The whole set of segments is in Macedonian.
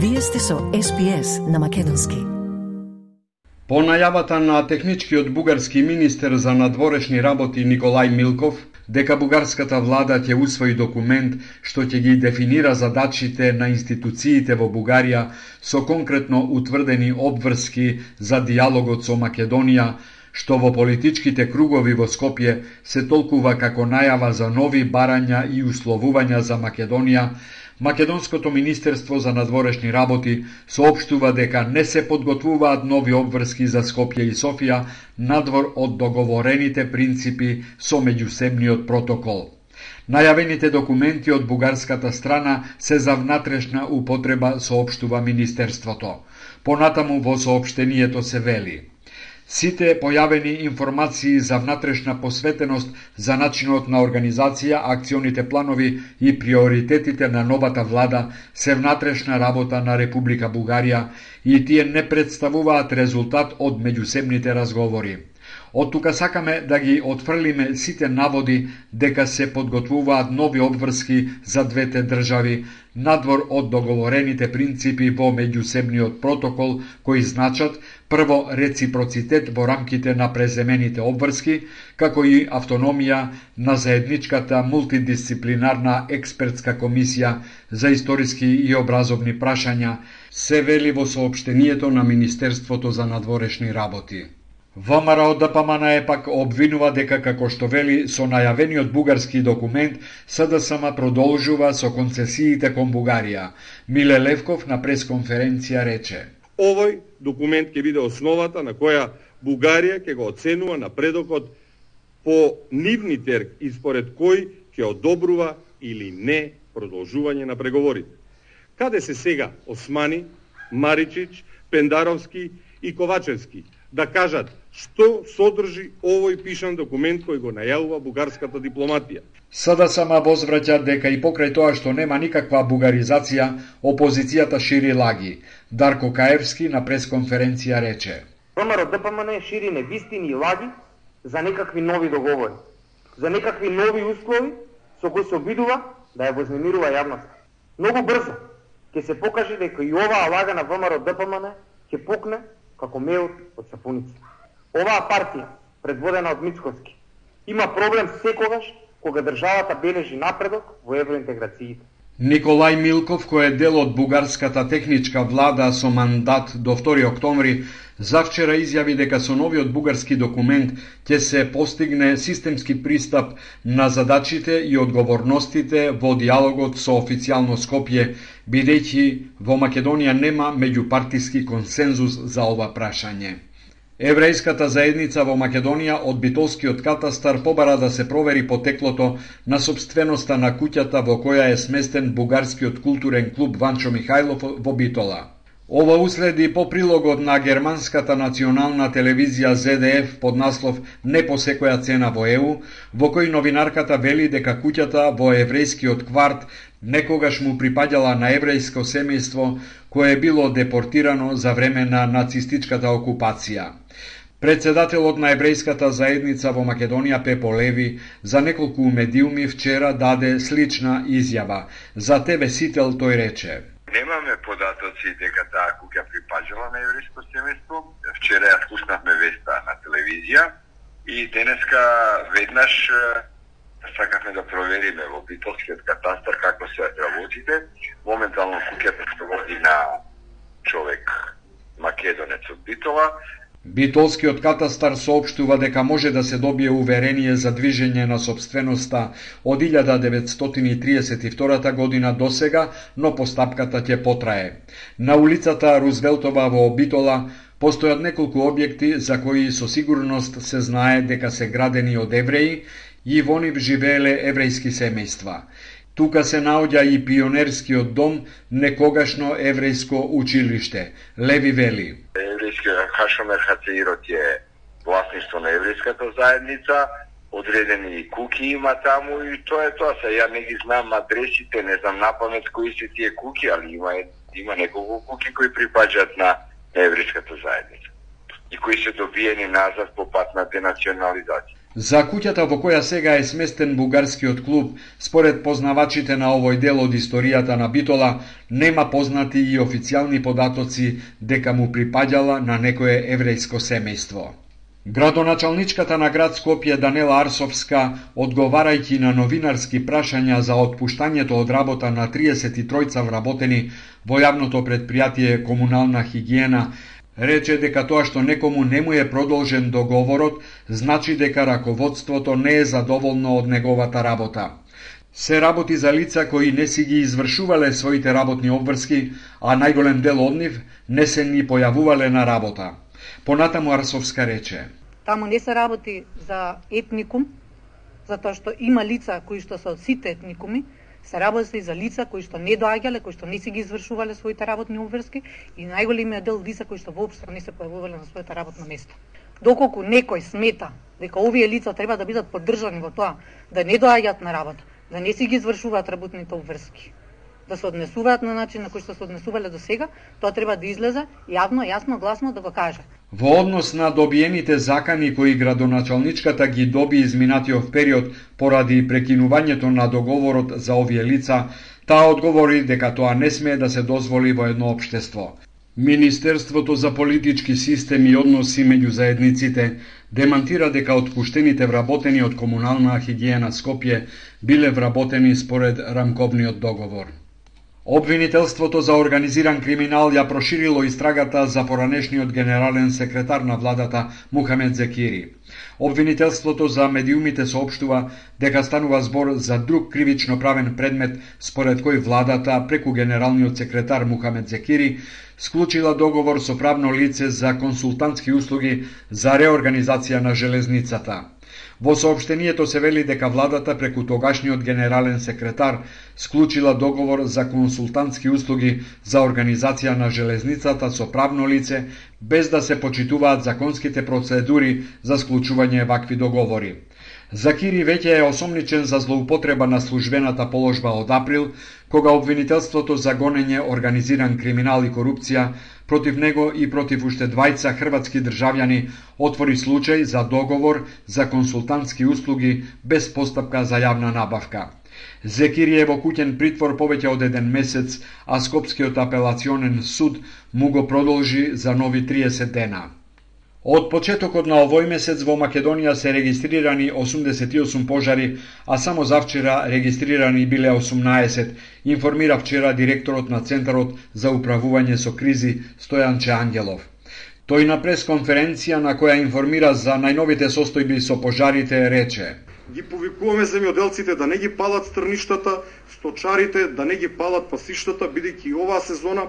Вие сте со СПС на Македонски. По најавата на техничкиот бугарски министер за надворешни работи Николај Милков, дека бугарската влада ќе усвои документ што ќе ги дефинира задачите на институциите во Бугарија со конкретно утврдени обврски за диалогот со Македонија, што во политичките кругови во Скопје се толкува како најава за нови барања и условувања за Македонија, Македонското Министерство за надворешни работи соопштува дека не се подготвуваат нови обврски за Скопје и Софија надвор од договорените принципи со меѓусебниот протокол. Најавените документи од бугарската страна се за внатрешна употреба, соопштува Министерството. Понатаму во соопштението се вели – Сите појавени информации за внатрешна посветеност за начинот на организација, акционите планови и приоритетите на новата влада се внатрешна работа на Република Бугарија и тие не представуваат резултат од меѓусебните разговори. Од тука сакаме да ги отфрлиме сите наводи дека се подготвуваат нови обврски за двете држави, надвор од договорените принципи во меѓусебниот протокол кои значат прво реципроцитет во рамките на преземените обврски, како и автономија на заедничката мултидисциплинарна експертска комисија за историски и образовни прашања, се вели во сообштението на Министерството за надворешни работи. ВМРО ДПМН е пак обвинува дека како што вели со најавениот бугарски документ СДСМ продолжува со концесиите кон Бугарија. Миле Левков на пресконференција рече: Овој документ ќе биде основата на која Бугарија ќе го оценува напредокот по нивни терк и според кој ќе одобрува или не продолжување на преговорите. Каде се сега Османи, Маричич, Пендаровски и Ковачевски да кажат што содржи овој пишан документ кој го најавува бугарската дипломатија. Сада сама возвраќа дека и покрај тоа што нема никаква бугаризација, опозицијата шири лаги. Дарко Каевски на пресконференција рече. ВМРО ДПМН шири невистини и лаги за некакви нови договори, за некакви нови услови со кои се обидува да ја вознемирува јавноста. Многу брзо ќе се покаже дека и оваа лага на ВМРО ДПМН ќе пукне како меот од сапуница. Оваа партија, предводена од Мицковски, има проблем секогаш кога државата бележи напредок во евроинтеграциите. Николај Милков, кој е дел од бугарската техничка влада со мандат до 2 октомври, завчера изјави дека со новиот бугарски документ ќе се постигне системски пристап на задачите и одговорностите во диалогот со официјално Скопје, бидејќи во Македонија нема меѓупартиски консензус за ова прашање. Еврејската заедница во Македонија од Битолскиот катастар побара да се провери потеклото на собственоста на куќата во која е сместен бугарскиот културен клуб Ванчо Михајлов во Битола. Ова уследи по прилогот на германската национална телевизија ЗДФ под наслов Не по секоја цена во ЕУ, во кој новинарката вели дека куќата во еврејскиот кварт некогаш му припаѓала на еврејско семејство кое било депортирано за време на нацистичката окупација. Председателот на еврејската заедница во Македонија Пепо Леви за неколку медиуми вчера даде слична изјава. За тебе сител тој рече: Немаме податоци дека таа куќа припаѓала на еврејско семејство. Вчера ја спуснавме веста на телевизија и денеска веднаш да сакавме да провериме во битолскиот катастар како се работите. Моментално куќата што води на човек македонец од Битола Битолскиот катастар соопштува дека може да се добие уверение за движење на собственоста од 1932 година до сега, но постапката ќе потрае. На улицата Рузвелтова во Битола постојат неколку објекти за кои со сигурност се знае дека се градени од евреи и во нив живееле еврејски семејства. Тука се наоѓа и пионерскиот дом, некогашно еврејско училиште. Леви вели. Еврејскиот Хашомер Хацеирот е власништво на еврејската заедница, одредени куки има таму и тоа е тоа. Се ја не ги знам адресите, не знам напамет кои се тие куки, али има има неколку куки кои припаѓаат на еврејската заедница и кои се добиени назад по пат на денационализација. За куќата во која сега е сместен бугарскиот клуб, според познавачите на овој дел од историјата на Битола, нема познати и официјални податоци дека му припаѓала на некое еврејско семејство. Градоначалничката на град Скопје Данела Арсовска, одговарајќи на новинарски прашања за отпуштањето од работа на 33 вработени во јавното предпријатие Комунална хигиена, рече дека тоа што некому не му е продолжен договорот, значи дека раководството не е задоволно од неговата работа. Се работи за лица кои не си ги извршувале своите работни обврски, а најголем дел од нив не се ни појавувале на работа. Понатаму Арсовска рече. Таму не се работи за етникум, затоа што има лица кои што се од сите етникуми, се работи за лица кои што не доаѓале, кои што не си ги извршувале своите работни обврски и најголемиот дел лица кои што воопшто не се појавувале на своето работно место. Доколку некој смета дека овие лица треба да бидат поддржани во тоа да не доаѓаат на работа, да не си ги извршуваат работните обврски, да се однесуваат на начин на кој што се однесувале до сега, тоа треба да излезе јавно, јасно, гласно да го каже. Во однос на добиените закани кои градоначалничката ги доби изминатиот период поради прекинувањето на договорот за овие лица, таа одговори дека тоа не смее да се дозволи во едно општество. Министерството за политички систем и односи меѓу заедниците демантира дека отпуштените вработени од комунална хигиена Скопје биле вработени според рамковниот договор. Обвинителството за организиран криминал ја проширило истрагата за поранешниот генерален секретар на владата Мухамед Зекири. Обвинителството за медиумите соопштува дека станува збор за друг кривично правен предмет според кој владата преку генералниот секретар Мухамед Зекири склучила договор со правно лице за консултантски услуги за реорганизација на железницата. Во сообштението се вели дека владата преку тогашниот генерален секретар склучила договор за консултантски услуги за организација на железницата со правно лице, без да се почитуваат законските процедури за склучување вакви договори. Закири веќе е осомничен за злоупотреба на службената положба од април, кога обвинителството за гонење организиран криминал и корупција против него и против уште двајца хрватски државјани отвори случај за договор за консултантски услуги без постапка за јавна набавка. Зекири е во куќен притвор повеќе од еден месец, а Скопскиот апелационен суд му го продолжи за нови 30 дена. Од почетокот на овој месец во Македонија се регистрирани 88 пожари, а само завчера регистрирани биле 18, информира вчера директорот на Центарот за управување со кризи Стојанче Ангелов. Тој на пресконференција на која информира за најновите состојби со пожарите рече ги повикуваме земјоделците да не ги палат стрништата, сточарите да не ги палат пасиштата, бидејќи оваа сезона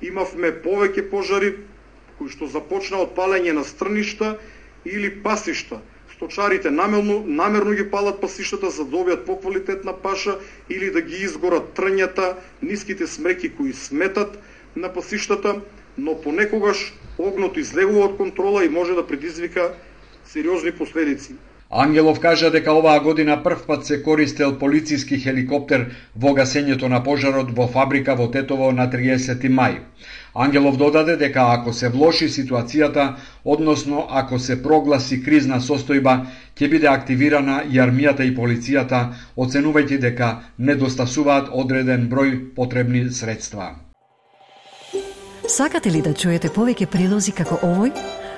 имавме повеќе пожари, кој што започна од палење на стрништа или пасишта. Сточарите намерно, намерно ги палат пасиштата за да добијат поквалитетна паша или да ги изгорат трњата, ниските смреки кои сметат на пасиштата, но понекогаш огнот излегува од контрола и може да предизвика сериозни последици. Ангелов кажа дека оваа година првпат се користел полициски хеликоптер во гасењето на пожарот во фабрика во Тетово на 30 мај. Ангелов додаде дека ако се влоши ситуацијата, односно ако се прогласи кризна состојба, ќе биде активирана и армијата и полицијата, оценувајќи дека недостасуваат одреден број потребни средства. Сакате ли да чуете повеќе прилози како овој?